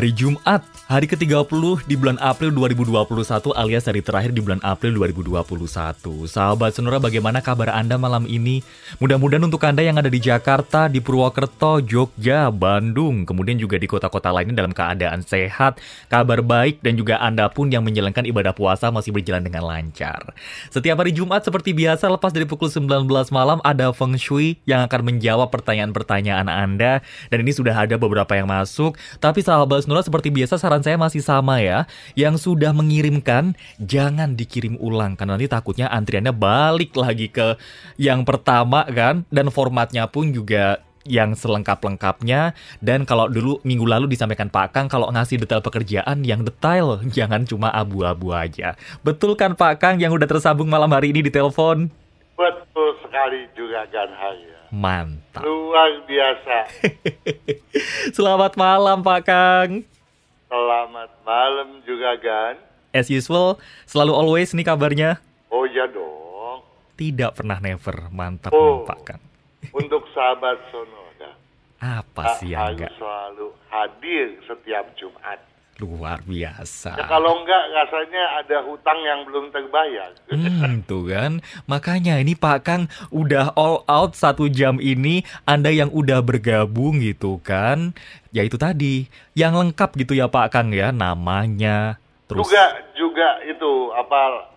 Hari Jumat, hari ke-30 di bulan April 2021 alias hari terakhir di bulan April 2021. Sahabat Sonora bagaimana kabar Anda malam ini? Mudah-mudahan untuk Anda yang ada di Jakarta, di Purwokerto, Jogja, Bandung, kemudian juga di kota-kota lainnya dalam keadaan sehat, kabar baik, dan juga Anda pun yang menjalankan ibadah puasa masih berjalan dengan lancar. Setiap hari Jumat seperti biasa lepas dari pukul 19 malam ada Feng Shui yang akan menjawab pertanyaan-pertanyaan Anda. Dan ini sudah ada beberapa yang masuk, tapi sahabat Nura seperti biasa saran saya masih sama ya. Yang sudah mengirimkan jangan dikirim ulang karena nanti takutnya antriannya balik lagi ke yang pertama kan dan formatnya pun juga yang selengkap-lengkapnya dan kalau dulu minggu lalu disampaikan Pak Kang kalau ngasih detail pekerjaan yang detail jangan cuma abu-abu aja. Betul kan Pak Kang yang udah tersambung malam hari ini di telepon? Betul sekali juga kan Haya. Mantap. Luar biasa. Selamat malam Pak Kang. Selamat malam juga Gan. As usual, selalu always nih kabarnya. Oh ya dong. Tidak pernah never. Mantap oh, Pak Kang. untuk sahabat Sonoda. Apa sih yang enggak? selalu hadir setiap Jumat. Luar biasa. Ya, kalau enggak rasanya ada hutang yang belum terbayar. Hmm, tuh kan. Makanya ini Pak Kang udah all out satu jam ini. Anda yang udah bergabung gitu kan. Ya itu tadi. Yang lengkap gitu ya Pak Kang ya. Namanya. Terus... Juga, juga itu apa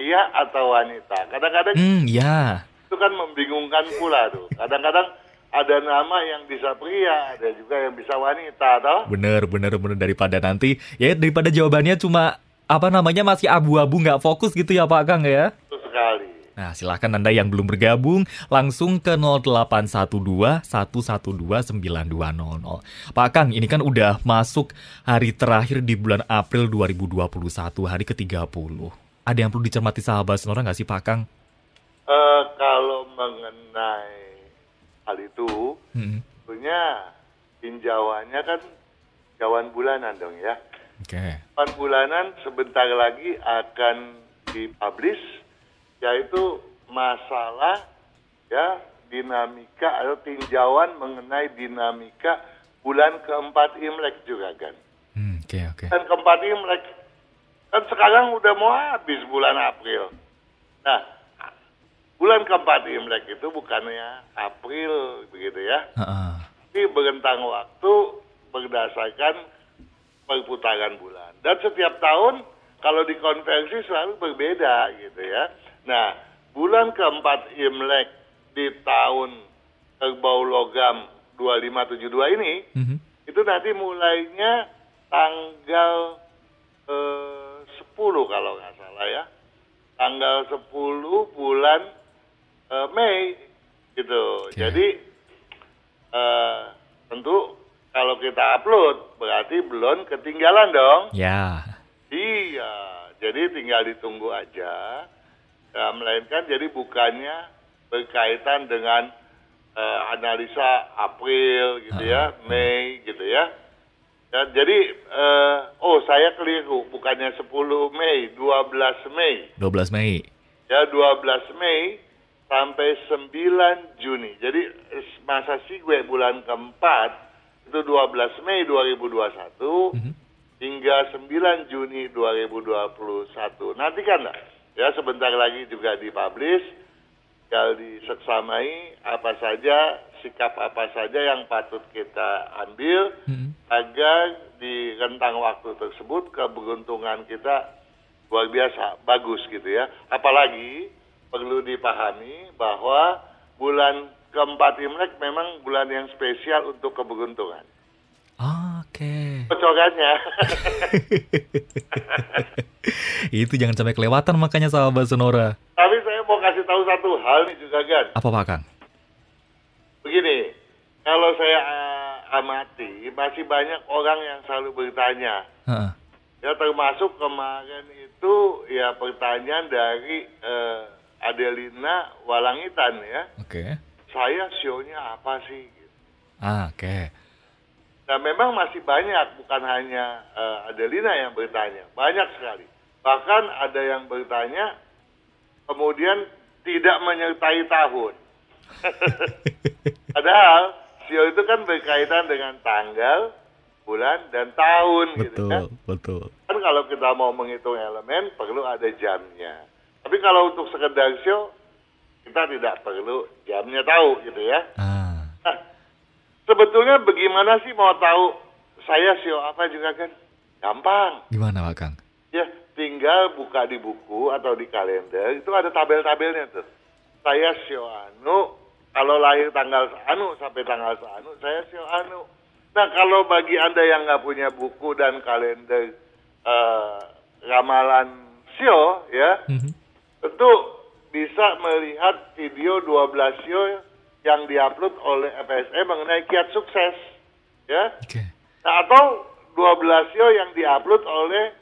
iya atau wanita. Kadang-kadang. Hmm, ya. Itu kan membingungkan pula tuh. Kadang-kadang ada nama yang bisa pria, ada juga yang bisa wanita, toh? Bener, bener, bener daripada nanti ya daripada jawabannya cuma apa namanya masih abu-abu nggak fokus gitu ya Pak Kang ya? Betul sekali. Nah, silahkan Anda yang belum bergabung langsung ke 0812 112 9200. Pak Kang, ini kan udah masuk hari terakhir di bulan April 2021, hari ke-30. Ada yang perlu dicermati sahabat Sonora nggak sih Pak Kang? Uh, kalau mengenai hal itu hmm. tentunya tinjauannya kan jawan bulanan dong ya. Oke. Okay. bulanan sebentar lagi akan dipublish yaitu masalah ya dinamika atau tinjauan mengenai dinamika bulan keempat Imlek juga kan. Oke hmm, oke. Okay, okay. Dan keempat Imlek kan sekarang udah mau habis bulan April. Nah bulan keempat Imlek itu bukannya April begitu ya. Uh-uh. Berentang waktu berdasarkan perputaran bulan. Dan setiap tahun kalau dikonversi selalu berbeda gitu ya. Nah, bulan keempat Imlek di tahun kerbau logam 2572 ini, mm-hmm. itu nanti mulainya tanggal eh, 10 kalau nggak salah ya. Tanggal 10 bulan uh, Mei gitu. Okay. Jadi uh, tentu kalau kita upload berarti belum ketinggalan dong. Ya. Iya. Jadi tinggal ditunggu aja. Ya, melainkan jadi bukannya berkaitan dengan uh, analisa April gitu uh, ya, Mei gitu ya. Ya, jadi uh, oh saya keliru bukannya 10 Mei, 12 Mei. 12 Mei. Ya, 12 Mei sampai 9 Juni. Jadi masa gue bulan keempat itu 12 Mei 2021 mm-hmm. hingga 9 Juni 2021. Nanti kan ya sebentar lagi juga dipublish tinggal diseksamai apa saja sikap apa saja yang patut kita ambil mm-hmm. agar di rentang waktu tersebut keberuntungan kita luar biasa bagus gitu ya. Apalagi perlu dipahami bahwa bulan keempat Imlek memang bulan yang spesial untuk keberuntungan. Oke. Okay. Itu jangan sampai kelewatan makanya sahabat Sonora. Tapi saya mau kasih tahu satu hal nih juga kan. Apa Pak Kang? Begini, kalau saya uh, amati masih banyak orang yang selalu bertanya. Heeh. Ya termasuk kemarin itu ya pertanyaan dari eh, Adelina Walangitan ya. Oke. Saya sionya apa sih? Gitu. Ah, oke. Nah memang masih banyak, bukan hanya eh, Adelina yang bertanya, banyak sekali. Bahkan ada yang bertanya, kemudian tidak menyertai tahun. Padahal sio itu kan berkaitan dengan tanggal, bulan, dan tahun gitu kan. Betul, betul. Kan kalau kita mau menghitung elemen perlu ada jamnya. Tapi kalau untuk sekedar sio, kita tidak perlu jamnya tahu gitu ya. Ah, Nah, sebetulnya bagaimana sih mau tahu saya sio apa juga kan? Gampang. gimana Pak Kang? Ya, tinggal buka di buku atau di kalender, itu ada tabel-tabelnya tuh. Saya sio anu, kalau lahir tanggal anu sampai tanggal anu, saya sio anu. Nah, kalau bagi Anda yang nggak punya buku dan kalender eh, ramalan sio, ya, Mhm. Tentu bisa melihat video 12 sio yang diupload oleh FSE mengenai kiat sukses, ya. Oke. Nah, atau 12 sio yang diupload oleh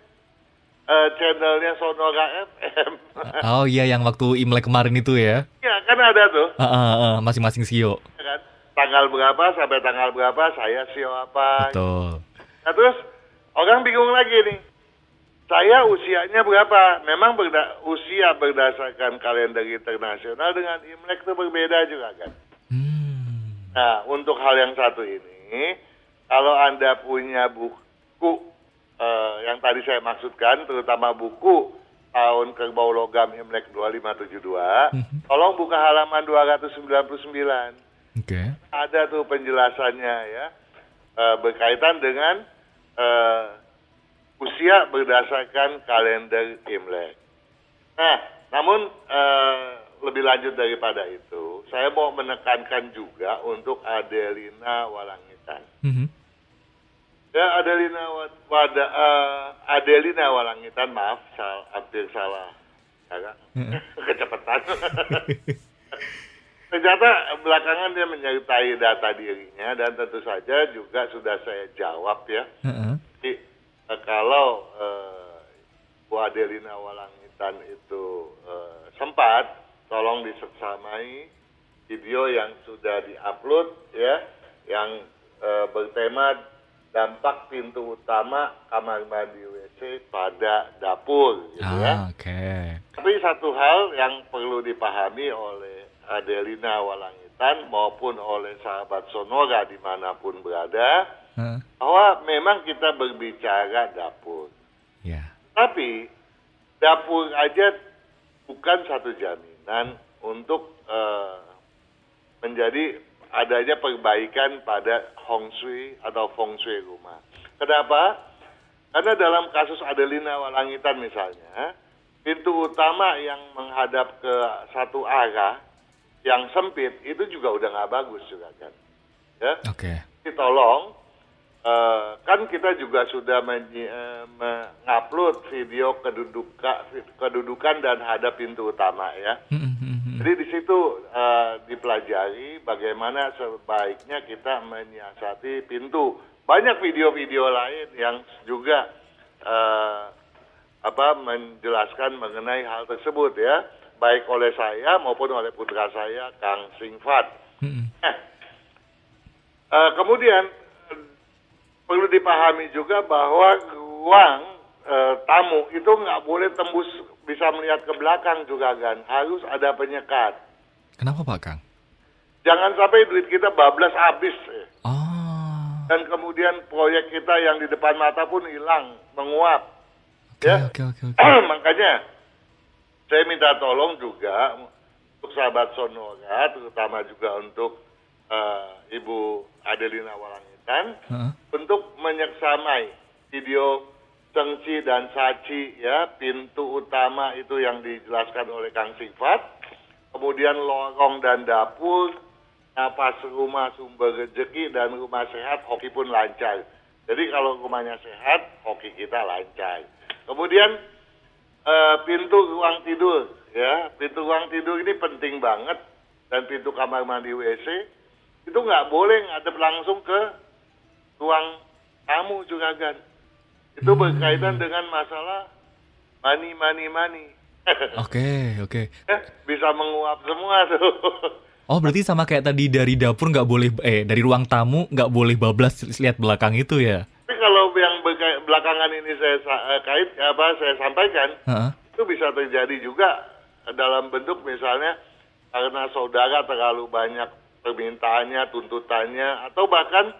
eh, channelnya Sonora FM. Oh iya yang waktu Imlek kemarin itu ya. ya, kan ada tuh. Ah, ah, ah, masing-masing sio. ya kan? Tanggal berapa sampai tanggal berapa saya sio apa. Betul. Nah, terus orang bingung lagi nih. Saya usianya berapa? Memang berda- usia berdasarkan kalender internasional dengan Imlek itu berbeda juga kan. Hmm. Nah, untuk hal yang satu ini, kalau Anda punya buku eh, yang tadi saya maksudkan, terutama buku tahun kerbau logam Imlek 2572, Mhm. tolong buka halaman 299. Oke. Ada tuh penjelasannya ya, eh, berkaitan dengan eh, usia berdasarkan kalender Imlek. Nah, namun eh, lebih lanjut daripada itu, saya mau menekankan juga untuk Adelina Walangitan. Mhm. Ya, Adelina Wa- Wada, eh, Adelina Walangitan, maaf, sal, hampir salah. Ya, kan? Kecepatan. Ternyata belakangan dia menyertai data dirinya dan tentu saja juga sudah saya jawab ya. Jadi eh, kalau eh, Bu Adelina Walangitan itu eh, sempat, tolong diseksamai video yang sudah diupload ya, yang eh, bertema dampak pintu utama kamar mandi WC pada dapur, gitu ya. Ah, oke. Tapi satu hal yang perlu dipahami oleh Adelina Walangitan maupun oleh sahabat Sonora di mana pun berada, Heeh. bahwa memang kita berbicara dapur. Ya. Tapi dapur aja bukan satu jaminan untuk eh, menjadi adanya perbaikan pada hong shui atau feng shui rumah. Kenapa? Karena dalam kasus Adelina Walangitan misalnya, pintu utama yang menghadap ke satu arah yang sempit itu juga udah nggak bagus juga kan. Ya, Oke. jadi tolong eh, kan kita juga sudah eh, mengupload video keduduka, kedudukan dan hadap pintu utama ya. Mhm, mhm. Jadi di situ eh, dipelajari bagaimana sebaiknya kita menyiasati pintu. Banyak video-video lain yang juga eh, apa menjelaskan mengenai hal tersebut ya, baik oleh saya maupun oleh putra saya Kang Singfat. Eh, eh, kemudian perlu dipahami juga bahwa ruang eh, tamu itu nggak boleh tembus bisa melihat ke belakang juga kan, harus ada penyekat. Kenapa Pak Kang? Jangan sampai duit kita bablas habis. Oh. Dan kemudian proyek kita yang di depan mata pun hilang, menguap. Oke, Ya. oke, oke, oke. Makanya saya minta tolong juga untuk sahabat Sonora, terutama juga untuk eh, Ibu Adelina Walangitan, Heeh. untuk menyeksamai video Cengci dan Saci ya, pintu utama itu yang dijelaskan oleh Kang Sifat, kemudian lorong dan dapur, napas rumah sumber rezeki dan rumah sehat, hoki pun lancar. Jadi kalau rumahnya sehat, hoki kita lancar. Kemudian eh, pintu ruang tidur ya, pintu ruang tidur ini penting banget dan pintu kamar mandi WC itu nggak boleh ngadep langsung ke ruang tamu juga kan. Itu berkaitan dengan masalah money, money, money. Oke, oke. Eh, bisa menguap semua tuh. Oh, berarti sama kayak tadi dari dapur nggak boleh, eh dari ruang tamu nggak boleh bablas lihat belakang itu ya? Tapi kalau yang belakangan ini saya sa- eh, kait apa saya sampaikan, Heeh. itu bisa terjadi juga dalam bentuk misalnya karena saudara terlalu banyak permintaannya, tuntutannya, atau bahkan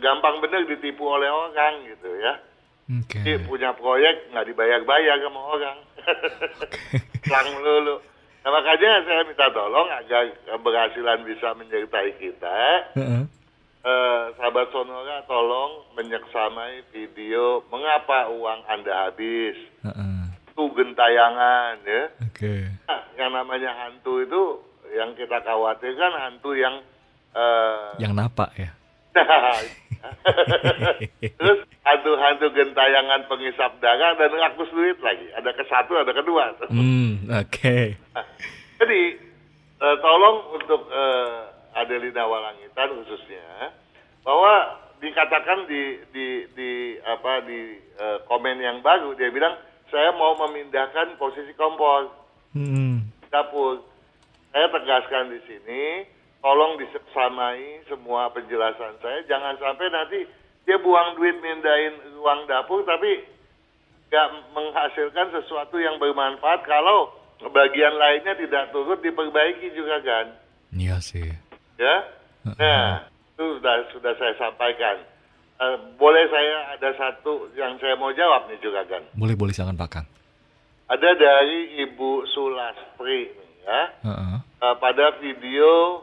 gampang benar ditipu oleh orang gitu ya. Oke. Jadi punya proyek nggak dibayar-bayar sama orang. Lang lulu. Nah, makanya saya minta tolong agar keberhasilan bisa menyertai kita. Heeh. Eh, sahabat Sonora tolong menyeksamai video mengapa uang Anda habis. Heeh. Itu gentayangan ya. Oke. Nah, yang namanya hantu itu yang kita khawatirkan hantu yang eh, Yang napak ya. terus hantu-hantu gentayangan pengisap darah dan rakus duit lagi. Ada ke satu, ada kedua. Hmm, oke. Nah, jadi eh, tolong untuk eh, Adelina Walangitan khususnya bahwa dikatakan di di di apa di eh, komen yang baru dia bilang saya mau memindahkan posisi kompor Hmm. dapur. Saya tegaskan di sini, tolong disamai semua penjelasan saya. Jangan sampai nanti dia buang duit mindahin ruang dapur, tapi nggak menghasilkan sesuatu yang bermanfaat kalau bagian lainnya tidak turut diperbaiki juga kan. Iya sih. Ya, nah itu sudah sudah saya sampaikan. Eh, boleh saya ada satu yang saya mau jawab nih juga kan. Boleh boleh silakan Pak Kang. Ada dari Ibu Sulastri ya. Heeh. Uh, pada video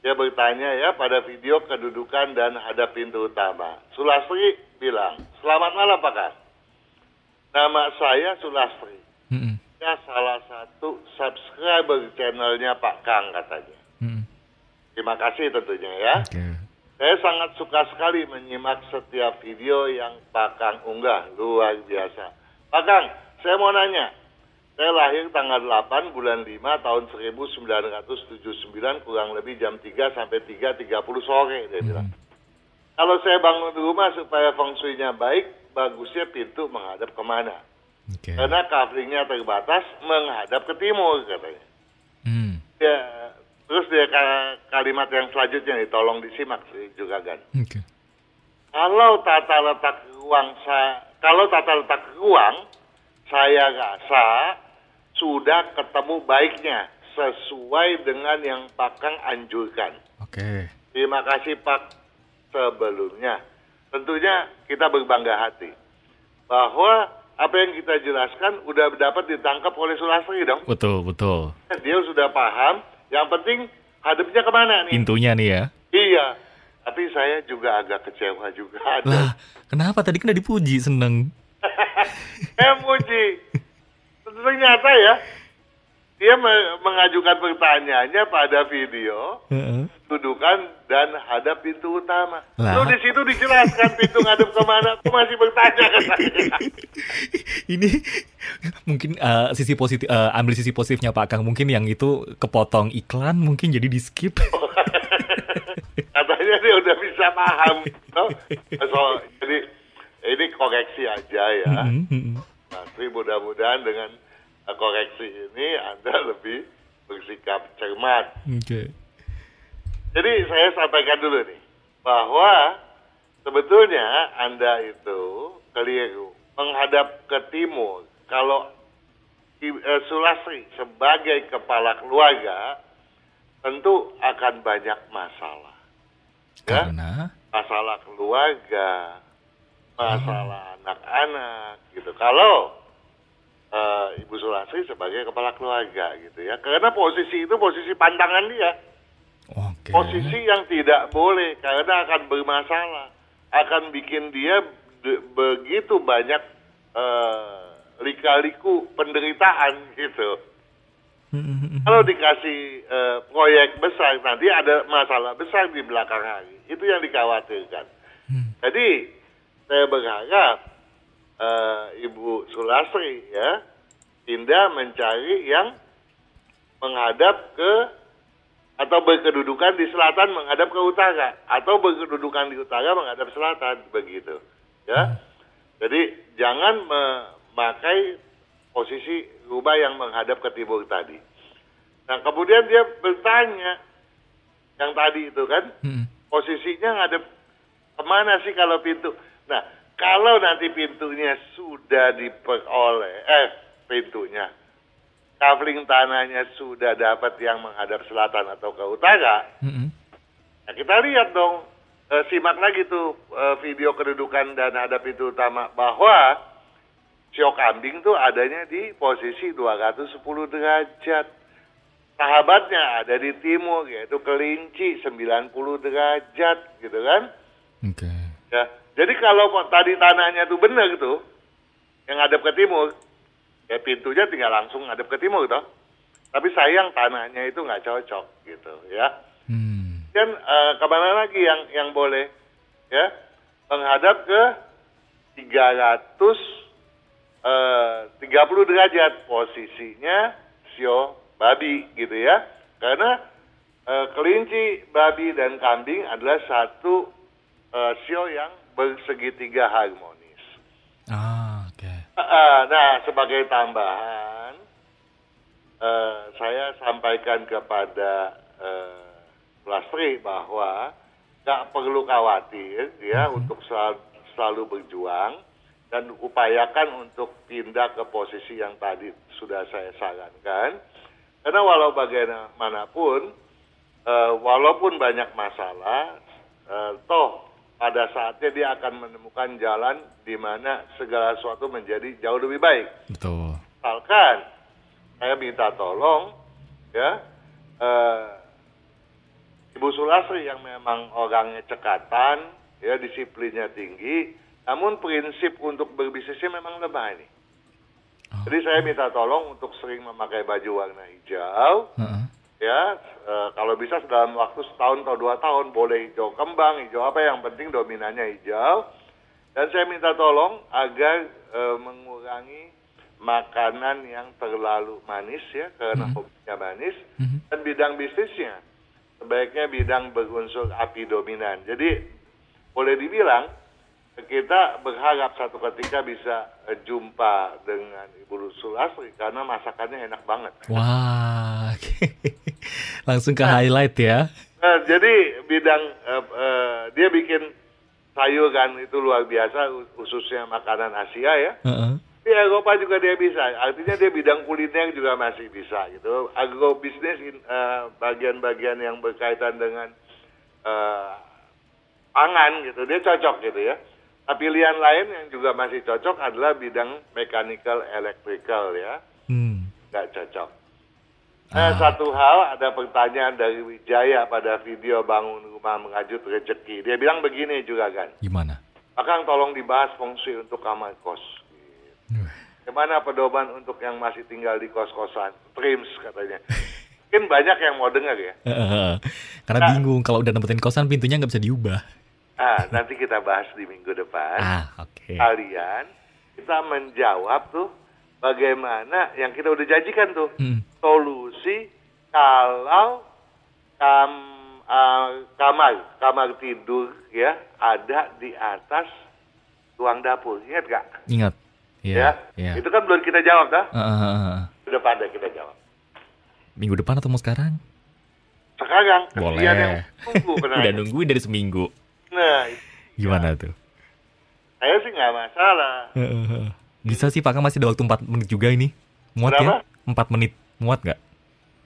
dia bertanya ya pada video kedudukan dan hadap pintu utama. Sulastri bilang, "Selamat malam Pak Kang. Nama saya Sulastri. Mm-mm. Ya salah satu subscriber channelnya Pak Kang katanya. Mm-mm. Terima kasih tentunya ya. Oke. Saya sangat suka sekali menyimak setiap video yang Pak Kang unggah. Luar biasa. Pak Kang, saya mau nanya. Saya lahir tanggal 8 bulan 5 tahun 1979 kurang lebih jam 3 sampai 3.30 sore dia bilang. Kalau saya bangun rumah supaya feng shui-nya baik, bagusnya pintu menghadap ke mana? Oke. Karena coveringnya terbatas menghadap ke timur katanya. Hmm. Ya, terus dia ka- kalimat yang selanjutnya nih, tolong disimak sih juga kan. Oke. Kalau tata letak ruang saya, kalau tata letak ruang saya rasa sudah ketemu baiknya sesuai dengan yang Pak Kang anjurkan. Oke. Terima kasih Pak sebelumnya. Tentunya kita berbangga hati bahwa apa yang kita jelaskan udah dapat ditangkap oleh Sulastri dong. Betul, betul. Dia sudah paham. Yang penting hadapnya ke mana nih? Pintunya nih ya. Iya. Tapi saya juga agak kecewa juga. Lah, kenapa tadi kan udah dipuji seneng? Muji, ternyata ya dia me- mengajukan pertanyaannya pada video Heeh. dudukan dan hadap pintu utama. Lah. Lu di situ dijelaskan pintu ngadep ke mana, aku masih bertanya ke saya. Ini mungkin eh, sisi positif eh, ambil sisi positifnya Pak Kang mungkin yang itu kepotong iklan mungkin jadi di skip. Katanya dia udah bisa paham. No? So, jadi ini koreksi aja ya. Mm, mm, mm. Nanti mudah-mudahan dengan uh, koreksi ini Anda lebih bersikap cermat. Oke. Jadi saya sampaikan dulu nih bahwa sebetulnya Anda itu keliru menghadap ke timur. Kalau eh, Sulastri sebagai kepala keluarga tentu akan banyak masalah. Ya, Karena masalah keluarga, masalah anak-anak gitu. Kalau eh, Ibu Sulastri sebagai kepala keluarga gitu ya, karena posisi itu posisi pandangan dia. oke. Posisi yang tidak boleh karena akan bermasalah, akan bikin dia begitu banyak eh, lika-liku penderitaan gitu. Mm, mm, mm. Kalau dikasih eh, proyek besar nanti ada masalah besar di belakang hari, itu yang dikhawatirkan. Hmm. Jadi saya berharap eh, Ibu Sulastri ya Indah mencari yang menghadap ke atau berkedudukan di selatan menghadap ke utara atau berkedudukan di utara menghadap selatan begitu ya. Jadi jangan memakai posisi rubah yang menghadap ke timur tadi. Nah kemudian dia bertanya yang tadi itu kan hmm. posisinya ngadep ke mana sih kalau pintu nah kalau nanti pintunya sudah diperoleh eh pintunya kavling tanahnya sudah dapat yang menghadap selatan atau ke utara, mm-hmm. nah kita lihat dong, e, simak lagi tuh e, video kedudukan dan ada pintu utama bahwa sio kambing tuh adanya di posisi 210 derajat. Sahabatnya ada di timur yaitu kelinci 90 derajat gitu kan. Oke. Okay. Ya, jadi kalau tadi tanahnya tuh benar gitu, yang ngadep ke timur, ya pintunya tinggal langsung ngadep ke timur toh. Tapi sayang tanahnya itu nggak cocok gitu ya. Hmm. Dan uh, ke mana lagi yang yang boleh ya menghadap ke 300 uh, 30 derajat posisinya sio babi gitu ya. Karena uh, kelinci, babi dan kambing adalah satu uh, sio yang bersegitiga harmonis. Ah Uh, nah, sebagai tambahan, uh, saya sampaikan kepada uh, Lastri bahwa nggak perlu khawatir ya hmm. untuk selalu, selalu berjuang dan upayakan untuk pindah ke posisi yang tadi sudah saya sarankan. Karena walau bagaimanapun, uh, walaupun banyak masalah, uh, toh pada saatnya dia akan menemukan jalan di mana segala sesuatu menjadi jauh lebih baik. Betul. Misalkan saya minta tolong ya uh, Ibu Sulasri yang memang orangnya cekatan, ya disiplinnya tinggi, namun prinsip untuk berbisnisnya memang lemah ini. Oh. Jadi saya minta tolong untuk sering memakai baju warna hijau. Uh -uh ya e, kalau bisa dalam waktu setahun atau dua tahun boleh hijau kembang hijau apa yang penting dominannya hijau dan saya minta tolong agar e, mengurangi makanan yang terlalu manis ya karena mm -hmm. hobinya manis mm -hmm. dan bidang bisnisnya sebaiknya bidang berunsur api dominan jadi boleh dibilang kita berharap satu ketika bisa e, jumpa dengan Ibu Sulasri karena masakannya enak banget. Wah, Langsung ke nah, highlight ya. Nah, jadi bidang uh, uh, dia bikin sayuran itu luar biasa khususnya makanan Asia ya. Uh -uh. Di Eropa juga dia bisa. Artinya dia bidang kuliner juga masih bisa gitu. Agrobisnis uh, bagian-bagian yang berkaitan dengan uh, pangan gitu dia cocok gitu ya. Nah, pilihan lain yang juga masih cocok adalah bidang mechanical electrical ya. Hmm. Gak cocok. Nah, satu hal ada pertanyaan dari Wijaya pada video bangun rumah mengajut rezeki. Dia bilang begini juga kan. Gimana? Akan tolong dibahas fungsi untuk kamar kos. Gimana pedoman untuk yang masih tinggal di kos-kosan? Trims katanya. Mungkin banyak yang mau dengar ya. Karena nah, bingung kalau udah nempatin kosan pintunya nggak bisa diubah. Ah, nanti kita bahas di minggu depan. Ah, oke. Okay. Kalian kita menjawab tuh bagaimana yang kita udah janjikan tuh hmm. Solusi kalau kam, uh, kamar kamar tidur ya ada di atas ruang dapur ingat gak? Ingat. Yeah, ya, yeah. itu kan belum kita jawab dah. Uh, uh, uh. Udah pada kita jawab. Minggu depan atau mau sekarang? Sekarang. Boleh. Yang tunggu, Udah nungguin dari seminggu. Nah. Gimana ya. tuh? Saya sih nggak masalah. Uh, uh, uh. Bisa sih Pak Kang masih ada waktu 4 menit juga ini. Muat ya? Berapa? ya? 4 menit. Muat nggak?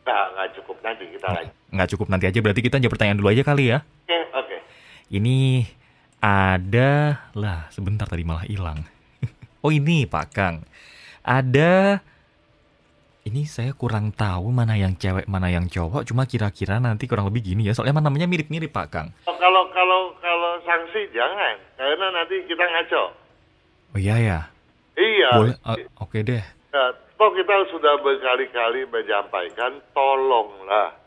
Nggak, nggak cukup nanti kita lagi. Nggak cukup nanti aja berarti kita jawab pertanyaan dulu aja kali ya. Oke, okay, oke. Okay. Ini ada lah sebentar tadi malah hilang. oh ini Pak Kang. Ada ini saya kurang tahu mana yang cewek mana yang cowok cuma kira-kira nanti kurang lebih gini ya soalnya namanya mirip-mirip Pak Kang oh, kalau kalau kalau sanksi jangan karena nanti kita ngaco oh iya ya Iya. Boleh, uh, oke okay deh. Ya, toh kita sudah berkali-kali menyampaikan, tolonglah,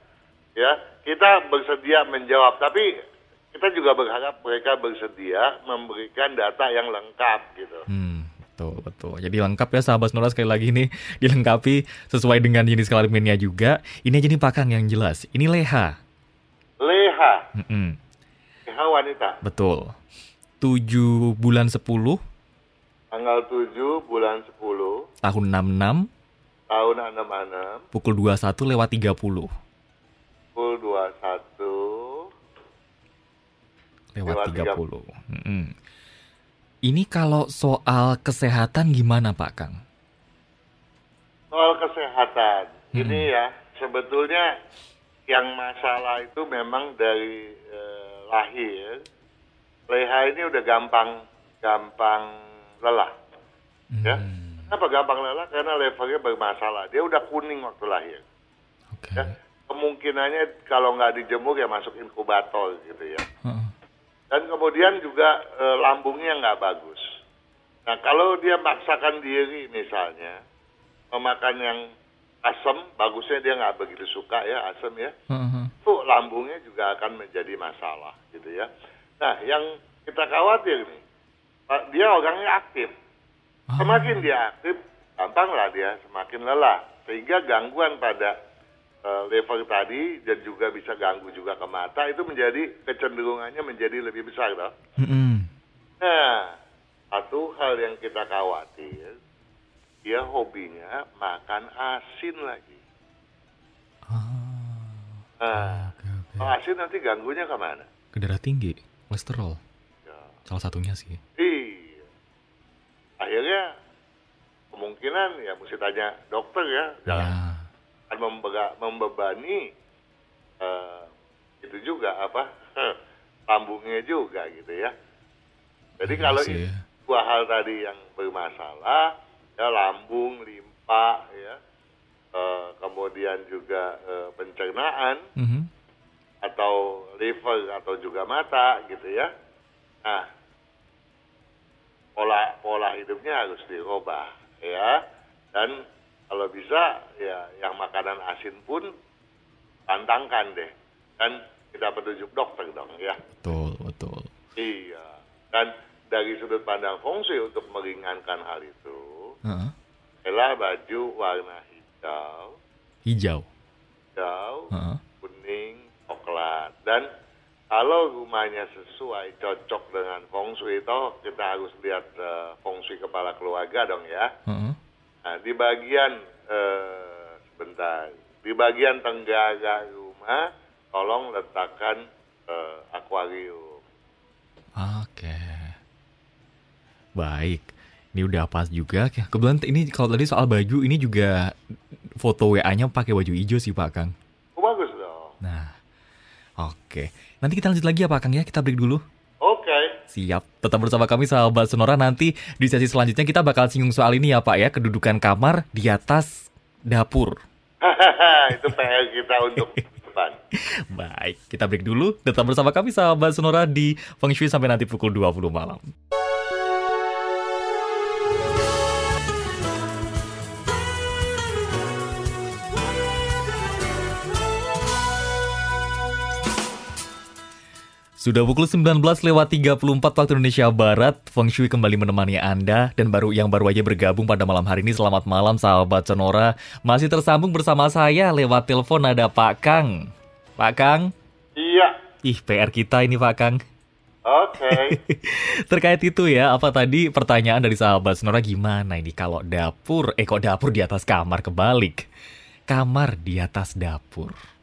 ya kita bersedia menjawab, tapi kita juga berharap mereka bersedia memberikan data yang lengkap gitu. Hmm. Betul, betul. Jadi lengkap ya sahabat Nora sekali lagi nih dilengkapi sesuai dengan jenis kelaminnya juga. Ini aja nih Pak Kang yang jelas. Ini leha. PH. Mm-mm. PH wanita. Betul. 7 bulan 10 Tanggal 7 bulan 10 tahun 66 tahun 66 pukul 21 lewat 30. pukul 21 Lewat Lewat 30. Mm-mm. Ini kalau soal kesehatan gimana Pak Kang? soal kesehatan. Hmm. Ini ya sebetulnya yang masalah itu memang dari eh, lahir. Leha ini udah gampang gampang lelah. Ya. Hmm, Kenapa gampang lelah? Karena levernya bermasalah. Dia udah kuning waktu lahir. Oke. Ya. Kemungkinannya kalau nggak dijemur ya masuk inkubator gitu ya. Heeh. Dan kemudian juga eh, lambungnya nggak bagus. Nah kalau dia maksakan diri misalnya memakan yang asam, bagusnya dia nggak begitu suka ya asam ya. Heeh. Itu lambungnya juga akan menjadi masalah gitu ya. Nah yang kita khawatir nih, dia orangnya aktif. Ah. Semakin dia aktif, gampanglah dia semakin lelah. Sehingga gangguan pada eh, level tadi dan juga bisa ganggu juga ke mata itu menjadi kecenderungannya menjadi lebih besar. Toh. Mm-mm. Nah, satu hal yang kita khawatir, dia hobinya makan asin lagi. Ah, Nah, oke oke. kalau asin nanti ganggunya ke mana? Ke darah tinggi, kolesterol. Ya. Salah satunya sih. Iya. Akhirnya kemungkinan ya mesti tanya dokter ya, jangan Ya. akan membega- membebani eh, itu juga apa lambungnya juga gitu ya. Jadi Iya kalau sih, ya. dua hal tadi yang bermasalah, ya lambung, limpa, ya, eh, kemudian juga eh, pencernaan Mhm. atau liver atau juga mata gitu ya. Nah, pola pola hidupnya harus dirubah ya. Dan kalau bisa ya yang makanan asin pun pantangkan deh. Dan tidak petunjuk dokter dong ya. Betul betul. Iya. Dan dari sudut pandang feng shui untuk meringankan hal itu, adalah baju warna hijau, Hijau. hijau, Heeh. kuning, coklat. Dan kalau rumahnya sesuai, cocok dengan feng shui, toh kita harus lihat eh, feng shui kepala keluarga dong ya. Heeh. Nah, di bagian, eh, sebentar, di bagian tenggara rumah, tolong letakkan eh, akuarium. Oke. Baik. Ini udah pas juga. Kebetulan ini kalau tadi soal baju ini juga foto WA-nya pakai baju hijau sih Pak Kang. Oh, bagus dong. Nah. Oke. Nanti kita lanjut lagi ya Pak Kang ya. Kita break dulu. Oke. Siap. Tetap bersama kami sahabat Sonora nanti di sesi selanjutnya kita bakal singgung soal ini ya Pak ya. Kedudukan kamar di atas dapur. itu PR kita untuk depan. Baik, kita break dulu. Tetap bersama kami sahabat Sonora di Feng Shui sampai nanti pukul 20 malam. Sudah pukul 19 lewat 34 waktu Indonesia Barat, Feng Shui kembali menemani Anda dan baru yang baru aja bergabung pada malam hari ini selamat malam sahabat Sonora. Masih tersambung bersama saya lewat telepon ada Pak Kang. Pak Kang, Iya. ih PR kita ini Pak Kang. Oke. Terkait itu ya, apa tadi pertanyaan dari sahabat Sonora gimana ini kalau dapur, eh kok dapur di atas kamar kebalik. Kamar di atas dapur.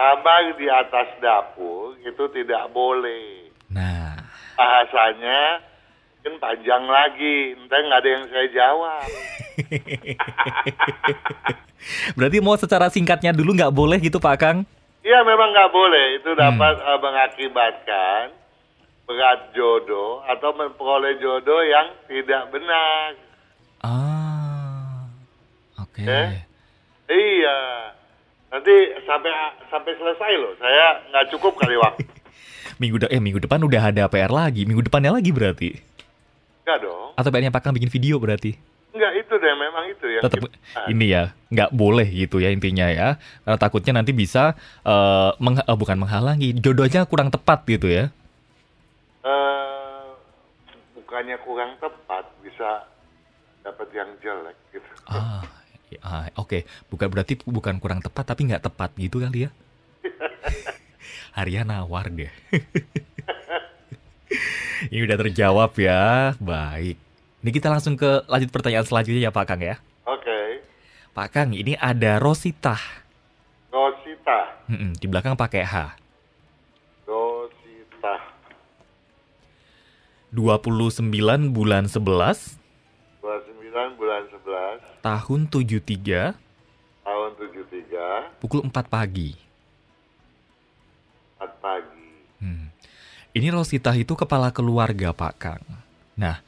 Kamar di atas dapur itu tidak boleh. Nah, Bahasanya mungkin panjang lagi. Entah nggak ada yang saya jawab. berarti mau secara singkatnya dulu nggak boleh gitu Pak Kang? Iya memang nggak boleh. Itu dapat eh, mengakibatkan berat jodoh atau memperoleh jodoh yang tidak benar. Ah, oke. Eh? Iya. Nanti sampai sampai selesai loh. Saya nggak cukup kali waktu. Minggu de eh minggu depan udah ada PR lagi, minggu depannya lagi berarti. Enggak dong. Atau PR-nya Pak Kang bikin video berarti. Enggak itu deh memang itu ya. tetap ini ya nggak boleh gitu ya intinya ya karena takutnya nanti bisa eh, meng- eh, bukan menghalangi jodohnya kurang tepat gitu ya Eh, bukannya kurang tepat bisa dapat yang jelek gitu. ah, ah, oke bukan berarti bukan kurang tepat tapi nggak tepat gitu kali ya Harian nawar deh. Ini udah terjawab ya. Baik. Ini kita langsung ke lanjut pertanyaan selanjutnya ya Pak Kang ya. Oke. Pak Kang, ini ada Rosita. Rosita. Di belakang pakai H. Rosita. 29 bulan 11 29 bulan 11 tahun 73 tahun 73 pukul 4 pagi. 4 pagi. Hmm. Ini Rosita itu kepala keluarga Pak Kang. Nah,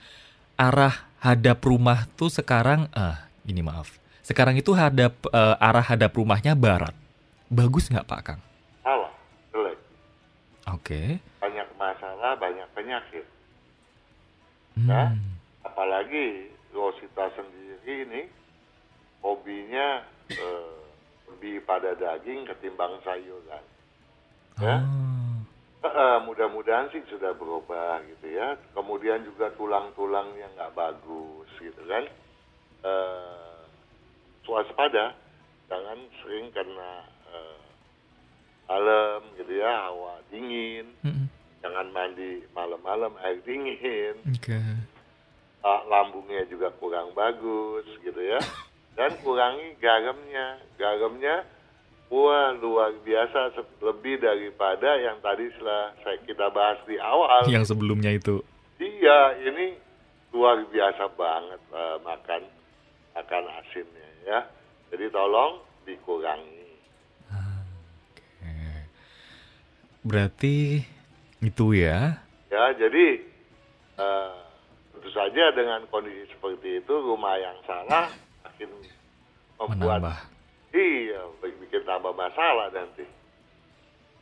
arah hadap rumah tuh sekarang, ah, ini maaf. Sekarang itu hadap eh, arah hadap rumahnya barat. Bagus nggak Pak Kang? Salah. Jelek. Oke. Banyak masalah, banyak penyakit. Hmm. Ya. Apalagi Rosita sendiri ini hobinya eh, lebih pada daging ketimbang sayuran. Ya. Eh, mudah-mudahan sih sudah berubah gitu ya. Kemudian juga tulang-tulangnya nggak bagus gitu kan. Eh, waspada, jangan sering karena eh, malam gitu ya, hawa dingin. Mm-mm. Jangan mandi malam-malam air dingin. Oke. Ah, lambungnya juga kurang bagus gitu ya. Dan kurangi garamnya. Garamnya wah luar biasa lebih daripada yang tadi setelah saya kita bahas di awal. Yang sebelumnya itu. Iya, ini luar biasa banget eh, makan makan asinnya ya. Jadi tolong dikurangi. Berarti itu ya. Ya, jadi eh, tentu saja dengan kondisi seperti itu rumah yang salah makin membuat Menambah. iya bikin tambah masalah nanti.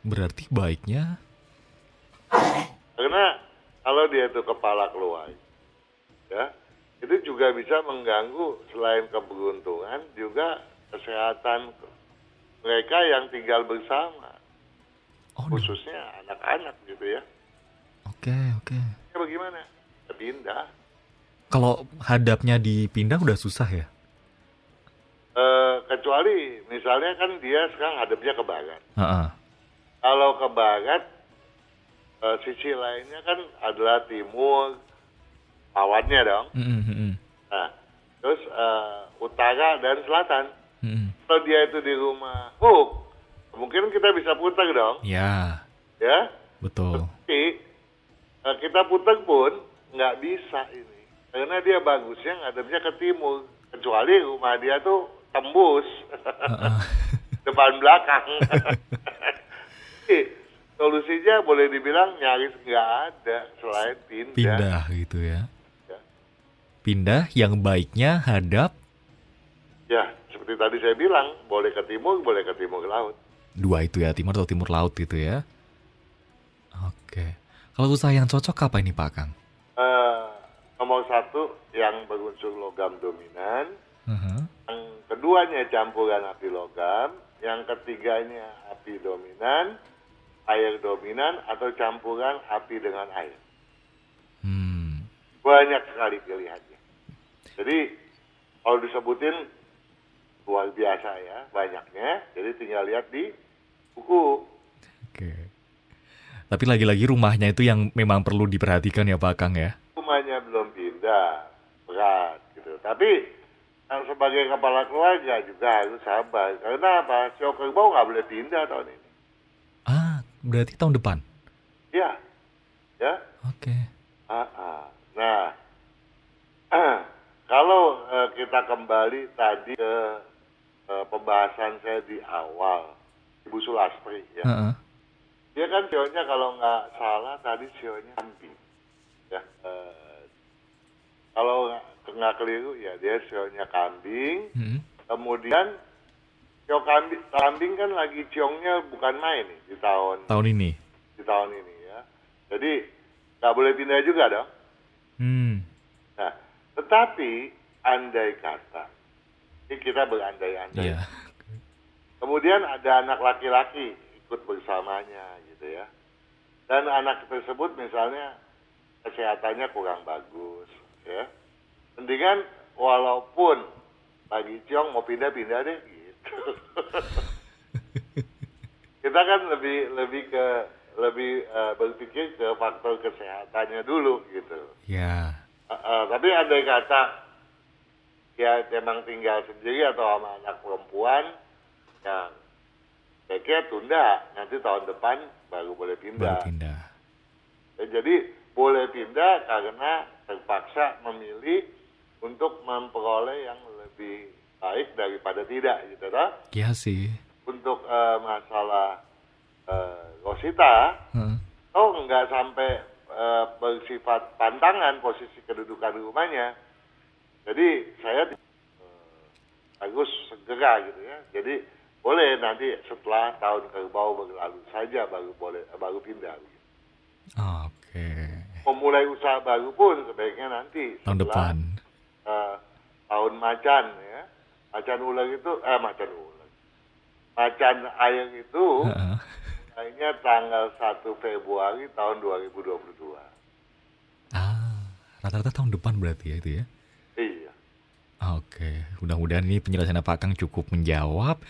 Berarti baiknya Karena kalau dia itu kepala keluarga, ya itu juga bisa mengganggu selain keberuntungan juga kesehatan mereka yang tinggal bersama, Oh, khususnya anak-anak gitu ya. Oke, oke. Ya bagaimana? Pindah. Kalau hadapnya dipindah udah susah ya? Eh, kecuali misalnya kan dia sekarang hadapnya ke barat. Heeh. Kalau ke barat, eh, sisi lainnya kan adalah timur, awannya dong. Mm-mm, mm-mm, Nah, terus eh, utara dan selatan. mm-mm. Kalau dia itu di rumah Hook, mungkin kita bisa putar dong, Ya, ya. betul. Tapi eh, kita putar pun nggak bisa ini, karena dia bagusnya ngadepnya ke timur. Kecuali rumah dia tuh tembus Heeh. depan belakang. Solusinya boleh dibilang nyaris nggak ada selain pindah. Pindah gitu ya. Ya. Pindah yang baiknya hadap Ya, seperti tadi saya bilang, boleh ke timur, boleh ke timur laut. dua itu ya, timur atau timur laut gitu ya. Oke. Kalau usaha yang cocok apa ini Pak Kang? Eh, nomor satu yang berunsur logam dominan, Heeh. yang keduanya campuran api logam, yang ketiganya api dominan, air dominan atau campuran api dengan air. Hmm. Banyak sekali pilihannya. Jadi kalau disebutin luar biasa ya banyaknya. Jadi tinggal lihat di buku. Oke. Tapi lagi-lagi rumahnya itu yang memang perlu diperhatikan ya Pak Kang ya. Rumahnya belum pindah, berat gitu. Tapi yang sebagai kepala keluarga juga harus sabar. Karena apa? Sio kerbau nggak boleh pindah tahun ini. Ah, berarti tahun depan. Ya, ya. Oke. Ah, ah. Nah, kalau eh, kita kembali tadi ke eh, pembahasan saya di awal, Ibu Sulastri ya. Heeh. Dia kan sionya kalau nggak salah tadi sionya kambing. Ya. eh, kalau nggak- keliru ya dia sionya kambing. Mm-mm. Kemudian sio kambing, kambing kan lagi ciongnya bukan main nih di tahun Tahun ini. di tahun ini ya. Jadi nggak boleh pindah juga dong. Hmm. Nah, tetapi andai kata, ini kita berandai-andai. Iya. Kemudian ada anak laki-laki ikut bersamanya gitu ya. Dan anak tersebut misalnya kesehatannya kurang bagus ya. Mendingan walaupun lagi ciong mau pindah-pindah deh gitu. kita kan lebih lebih ke lebih uh, berpikir ke faktor kesehatannya dulu gitu. Ya. Uh, uh, tapi ada kata ya memang tinggal sendiri atau sama anak perempuan yang kayaknya tunda nanti tahun depan baru boleh pindah. Baru pindah. Ya, jadi boleh pindah karena terpaksa memilih untuk memperoleh yang lebih baik daripada tidak gitu toh. Iya sih. Untuk uh, masalah uh, Rosita, Heeh. oh nggak sampai uh, bersifat pantangan posisi kedudukan rumahnya. Jadi saya uh, harus segera gitu ya. Jadi boleh nanti setelah tahun kerbau berlalu saja baru boleh baru pindah. Oke. Memulai usaha baru pun sebaiknya nanti Tahun depan. Uh, tahun macan ya. Macan ular itu eh macan ular. Macan air itu kayaknya tanggal 1 Februari tahun 2022. Ah, rata-rata tahun depan berarti ya itu ya. Iya. Oke, mudah-mudahan ini penjelasannya Pak Kang cukup menjawab.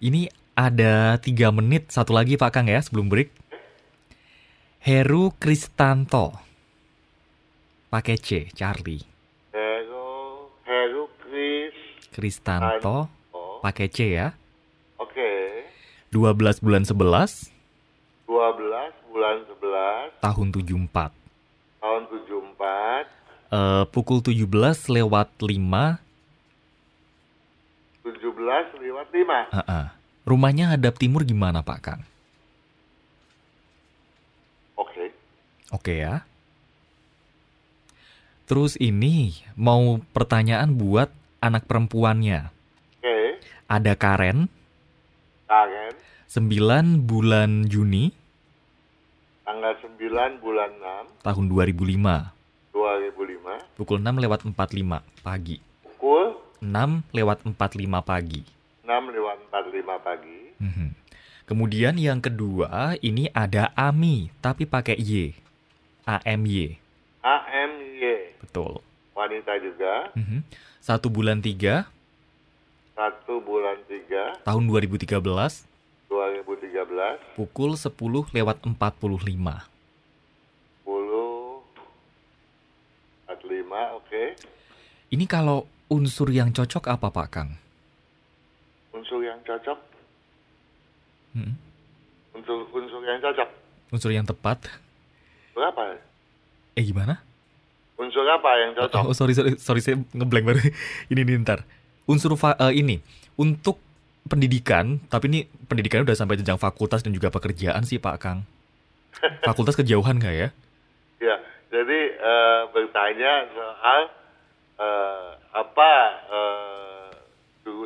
Ini ada tiga menit, satu lagi Pak Kang ya sebelum break. Heru Kristanto. Pakai C, Charlie. Heru, Heru Kris. Kristanto, pakai C ya. Oke. 12 bulan 11, 12 bulan 11 tahun 74. tahun 74 Eh, pukul 17 lewat 5. 17 lewat 5. Heeh. Rumahnya hadap timur gimana Pak Kang? Oke. Oke ya. Terus ini mau pertanyaan buat anak perempuannya. Oke. Ada Karen, Karen 9 bulan Juni tanggal 9 bulan 6 tahun 2005. 2005 Pukul 6 lewat 45 pagi. pukul 6 lewat 45 pagi. 6 lewat 45 pagi. Mhm. Kemudian yang kedua ini ada Ami tapi pakai Y. AMY. AMY Betul. Wanita juga Mhm. Satu bulan 3 1 bulan 3 tahun 2013 2013 pukul 10 lewat 45. 10 45 oke. Ini kalau unsur yang cocok apa Pak Kang? Unsur yang cocok, Mhm. unsur unsur yang cocok. Unsur yang tepat? Berapa? Eh gimana? Unsur apa yang cocok? Oh sorry sorry sorry saya ngeblank baru. ini nih ntar. Unsur eh, ini untuk pendidikan, tapi ini pendidikannya udah sampai jenjang fakultas dan juga pekerjaan sih Pak Kang. Fakultas kejauhan nggak ya? Ya, jadi eh, bertanya soal eh, apa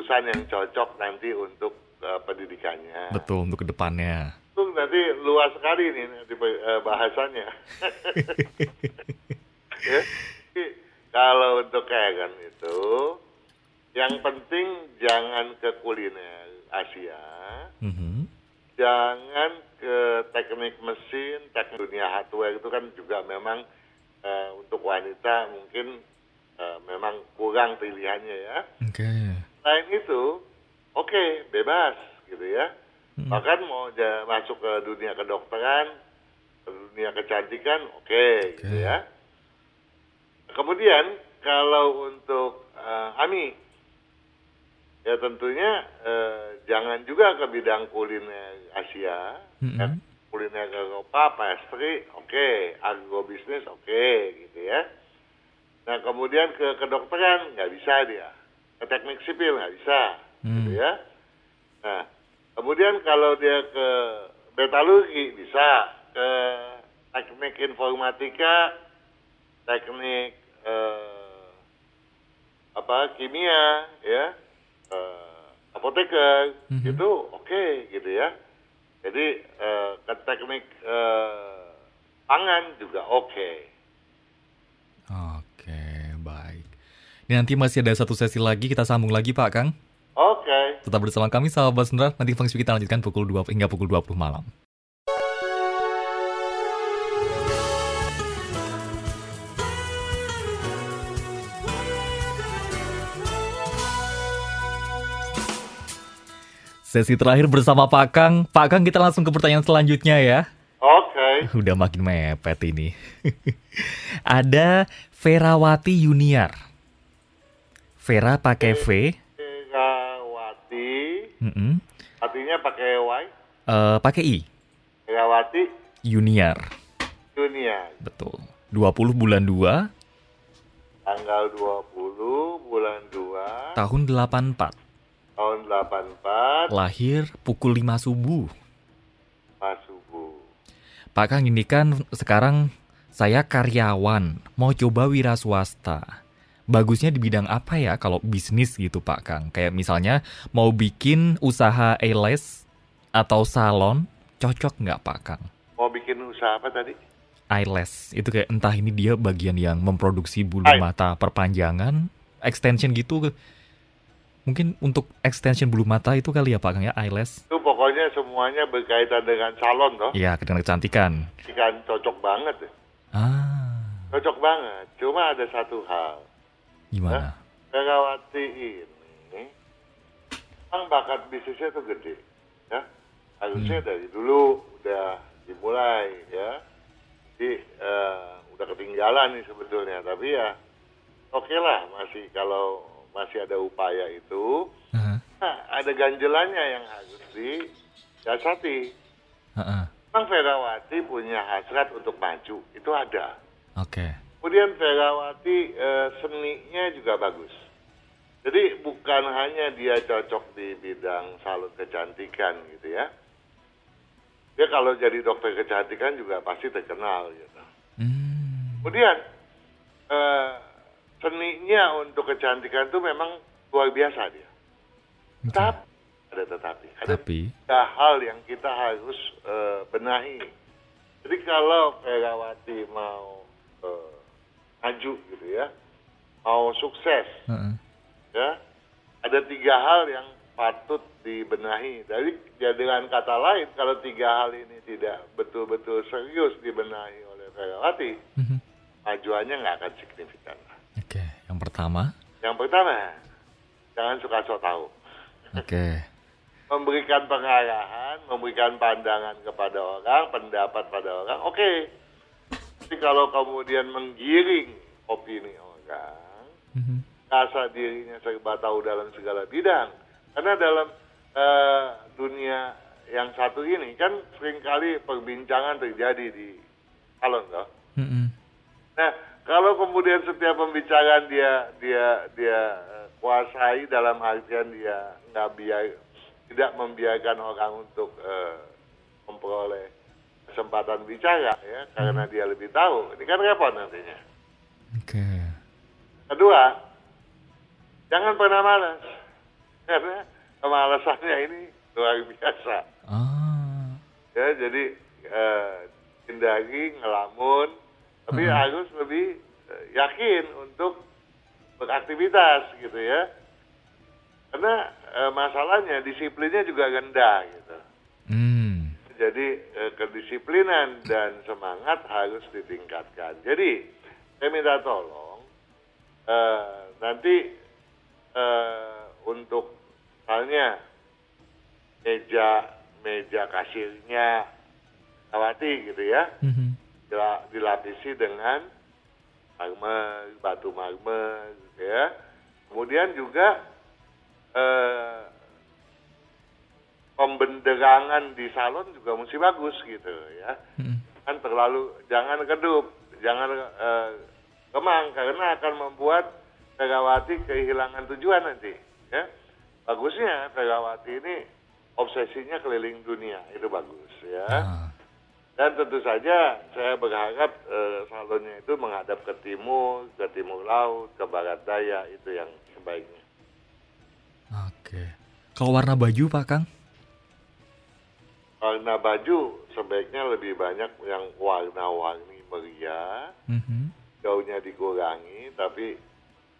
jurusan yang cocok nanti untuk eh, pendidikannya. Betul untuk ke depannya. Itu nanti luas sekali nih nanti eh, bahasannya. ya. Kalau untuk Karen itu, yang penting jangan ke kuliner Asia, Mhm. jangan ke teknik mesin, teknik dunia hardware itu kan juga memang eh, untuk wanita mungkin eh, memang kurang pilihannya ya. Oke. Selain itu, oke bebas gitu ya. Mm. Bahkan mau masuk ke dunia kedokteran, ke dunia kecantikan, oke gitu Oke. ya. Kemudian kalau untuk eh, Ami, ya tentunya eh, jangan juga ke bidang kuliner Asia, Mm-mm. ya. kuliner Eropa, pastry, oke, agrobisnis, oke, gitu ya. Nah kemudian ke kedokteran nggak bisa dia, ke teknik sipil nggak bisa, gitu Hmm. ya. Nah kemudian kalau dia ke metalurgi bisa, ke teknik informatika, teknik eh, apa kimia, ya, eh, apoteker, Mhm. itu oke gitu ya. Jadi eh, ke teknik eh, pangan juga oke. Oke, baik. Ini nanti masih ada satu sesi lagi, kita sambung lagi Pak Kang. Oke. Tetap bersama kami sahabat Sendra, nanti fungsi kita lanjutkan pukul 2 hingga pukul 20 malam. Sesi terakhir bersama Pak Kang. Pak Kang kita langsung ke pertanyaan selanjutnya ya. Oke. Udah makin mepet ini. Ada Verawati Junior. Vera pakai V. Megawati. Mm-mm. Artinya pakai Y. Eh, pakai I. Megawati Junior. Dunia. Betul. 20 bulan 2 Tanggal 20 bulan 2 tahun 84. Tahun 84 Lahir pukul 5 subuh. pas subuh. Pak Kang ini kan sekarang saya karyawan, mau coba wira swasta. Bagusnya di bidang apa ya kalau bisnis gitu Pak Kang? Kayak misalnya mau bikin usaha eyelash atau salon, cocok nggak Pak Kang? Mau bikin usaha apa tadi? Eyelash, itu kayak entah ini dia bagian yang memproduksi bulu Eye. mata perpanjangan, extension gitu. Mungkin untuk extension bulu mata itu kali ya Pak Kang ya, eyelash? Itu pokoknya semuanya berkaitan dengan salon toh. Iya, dengan kecantikan. Ikan cocok banget. ya. Ah, Cocok banget. Cuma ada satu hal. gimana? Megawati ini memang bakat bisnisnya tuh gede. Ya. Harusnya dari dulu udah dimulai ya. Jadi eh, udah ketinggalan nih sebetulnya. Tapi ya oke lah masih kalau masih ada upaya itu. Aha, Nah, ada ganjelannya yang harus disiasati. aha, Memang Verawati punya hasrat untuk maju, itu ada. Oke. Kemudian Verawati eh, seninya juga bagus. Jadi bukan hanya dia cocok di bidang salon kecantikan gitu ya. Dia kalau jadi dokter kecantikan juga pasti terkenal gitu. Hmm, Kemudian eh, seninya untuk kecantikan itu memang luar biasa dia. oke. Tapi ada tetapi, ada Tapi, tiga hal yang kita harus eh, benahi. Jadi kalau Verawati mau eh, maju gitu ya, mau sukses Heeh. ya, ada tiga hal yang patut dibenahi. Dari ya dengan kata lain, kalau tiga hal ini tidak betul-betul serius dibenahi oleh Verawati, Mhm. majuannya nggak akan signifikan. Oke, yang pertama, Yang pertama, jangan suka so tahu. oke, memberikan pengarahan, memberikan pandangan kepada orang, pendapat pada orang, oke. Tapi kalau kemudian menggiring opini orang, Mhm. rasa dirinya serba tahu dalam segala bidang. Karena dalam eh, dunia yang satu ini kan sering kali perbincangan terjadi di salon, toh. Mhm. Nah, kalau kemudian setiap pembicaraan dia dia dia eh, kuasai dalam artian dia nggak biar tidak membiarkan orang untuk eh, memperoleh kesempatan bicara ya karena dia lebih tahu. Ini kan repot nantinya. oke, Kedua, jangan pernah malas. Karena kemalasannya ini luar biasa. ah, Ya, jadi eh, hindari ngelamun, tapi Mhm. harus lebih eh, yakin untuk beraktivitas gitu ya. Karena eh, masalahnya disiplinnya juga rendah gitu. hmm, Jadi eh, kedisiplinan dan semangat harus ditingkatkan. Jadi saya minta tolong eh, nanti eh, untuk misalnya meja meja kasirnya Awati gitu ya dila- dilapisi dengan marmer batu marmer gitu ya. Kemudian juga eh, pembenderangan di salon juga mesti bagus gitu ya. Mhm. kan terlalu jangan kedup jangan eh, kemang karena akan membuat Megawati kehilangan tujuan nanti ya. Bagusnya Megawati ini obsesinya keliling dunia itu bagus ya. Ah, dan tentu saja saya berharap eh, salonnya itu menghadap ke timur ke timur laut ke barat daya itu yang sebaiknya oke. Kalau warna baju Pak Kang? warna baju sebaiknya lebih banyak yang warna-warni meriah Mhm. jauhnya dikurangi tapi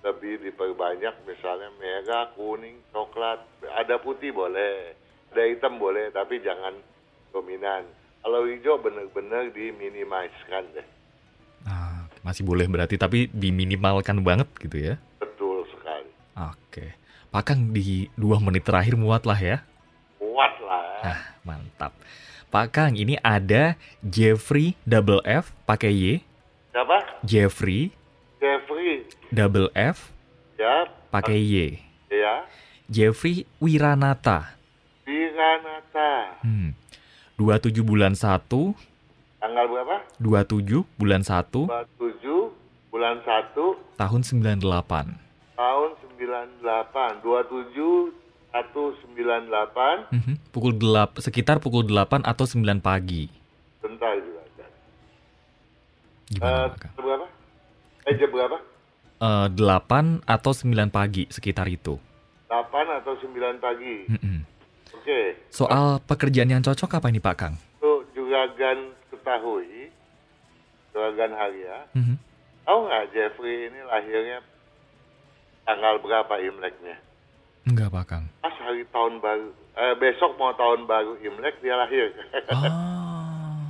lebih diperbanyak misalnya merah, kuning, coklat, ada putih boleh, ada hitam boleh tapi jangan dominan. Kalau hijau benar-benar diminimalkan deh. Ah, masih boleh berarti tapi diminimalkan banget gitu ya? Betul sekali. Oke, Pak Kang di dua menit terakhir muat lah ya? Nah, mantap. Pak Kang, ini ada Jeffrey double F pakai Y. Siapa? Jeffrey Jeffrey. double F Ya. pakai Y. Ya. Jeffrey Wiranata. Wiranata. Hmm. 27 bulan 1, Tanggal berapa? 27 bulan 1 27 bulan 1 tahun 98. tahun 98. 27 198. Mhm. Pukul 8, sekitar pukul 8 atau 9 pagi. Bentar juga. Gimana, Eh, Kang? jam berapa? Eh, jam berapa? Eh, 8 atau 9 pagi, sekitar itu. 8 atau 9 pagi. Mhm. Oke. Soal pekerjaan yang cocok apa ini Pak Kang? Untuk juragan ketahui, juragan Haria, Mhm. tahu nggak Jeffrey ini lahirnya tanggal berapa Imleknya? Enggak Pak Kang. Pas hari tahun baru, eh, besok mau tahun baru Imlek dia lahir. Ah,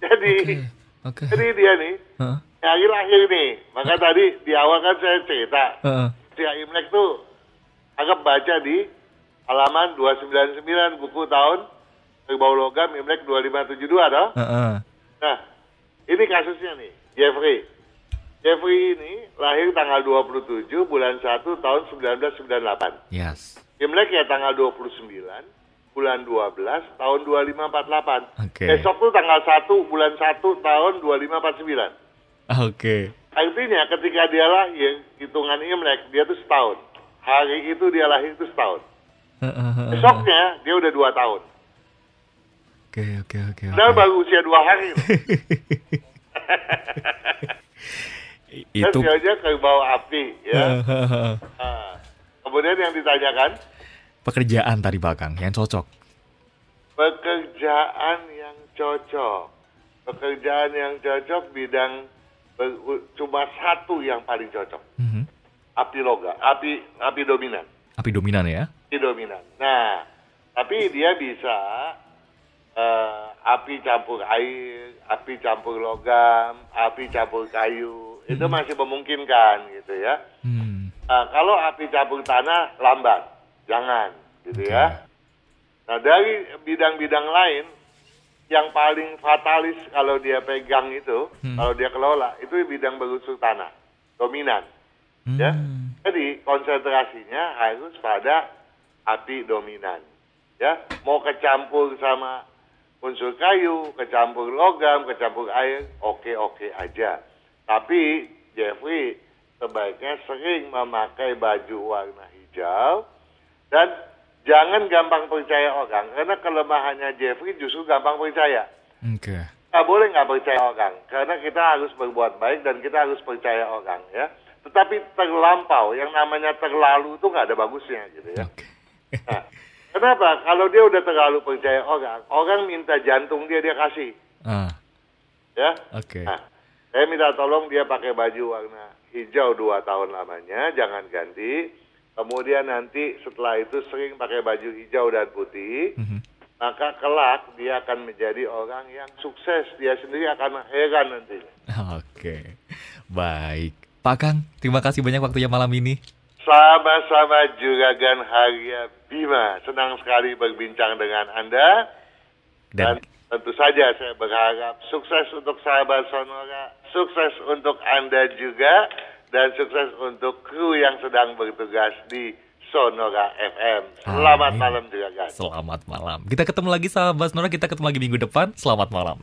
jadi, oke. jadi dia nih Heeh, hari lahir nih. Maka tadi di awal kan saya cerita, heeh. si Imlek tuh anggap baca di halaman 299 buku tahun Berbau Logam Imlek 2572 toh. Heeh. Nah, ini kasusnya nih, Jeffrey. Jeffrey ini lahir tanggal 27 bulan 1 tahun 1998. Yes. Imlek ya tanggal 29 bulan 12 tahun 2548. Oke. Besok tuh tanggal 1 bulan 1 tahun 2549. Oke. Artinya ketika dia lahir, hitungan Imlek dia tuh setahun. Hari itu dia lahir itu setahun. Besoknya dia udah dua tahun. Oke, oke, oke. Padahal oke. baru usia dua hari. Itu dia aja ke bawah api ya. Nah, kemudian yang ditanyakan pekerjaan tadi Pak Kang yang cocok. pekerjaan yang cocok. Pekerjaan yang cocok bidang cuma satu yang paling cocok. Mhm. Api logam, api api dominan. Api dominan ya? Api dominan. Nah, tapi dia bisa eh, api campur air, api campur logam, api campur kayu. Itu masih memungkinkan gitu ya. Hmm. Nah, kalau api campur tanah lambat, jangan, gitu Oke. ya. Nah, dari bidang-bidang lain yang paling fatalis kalau dia pegang itu, Hmm. kalau dia kelola, itu bidang berunsur tanah, dominan, ya. Jadi konsentrasinya harus pada api dominan, ya. Mau kecampur sama unsur kayu, kecampur logam, kecampur air, oke-oke aja. Tapi Jeffrey sebaiknya sering memakai baju warna hijau dan jangan gampang percaya orang karena kelemahannya Jeffrey justru gampang percaya. Oke. Nggak boleh nggak percaya orang karena kita harus berbuat baik dan kita harus percaya orang ya. Tetapi terlampau yang namanya terlalu itu nggak ada bagusnya gitu ya. Oke. Nah, kenapa? Kalau dia udah terlalu percaya orang, orang minta jantung dia dia kasih Ah, ya. oke. Nah, saya minta tolong dia pakai baju warna hijau dua tahun lamanya, jangan ganti. Kemudian nanti setelah itu sering pakai baju hijau dan putih, Mhm. maka kelak dia akan menjadi orang yang sukses. Dia sendiri akan heran nantinya. Oke. Baik. Pak Kang, terima kasih banyak waktunya malam ini. Sama-sama Juragan Harya Bima. Senang sekali berbincang dengan Anda. Dan, Dan tentu saja saya berharap sukses untuk sahabat Sonora, sukses untuk Anda juga, dan sukses untuk kru yang sedang bertugas di Sonora FM. Selamat Amin. malam Juragan. selamat malam. Kita ketemu lagi sahabat Nora, kita ketemu lagi minggu depan. Selamat malam.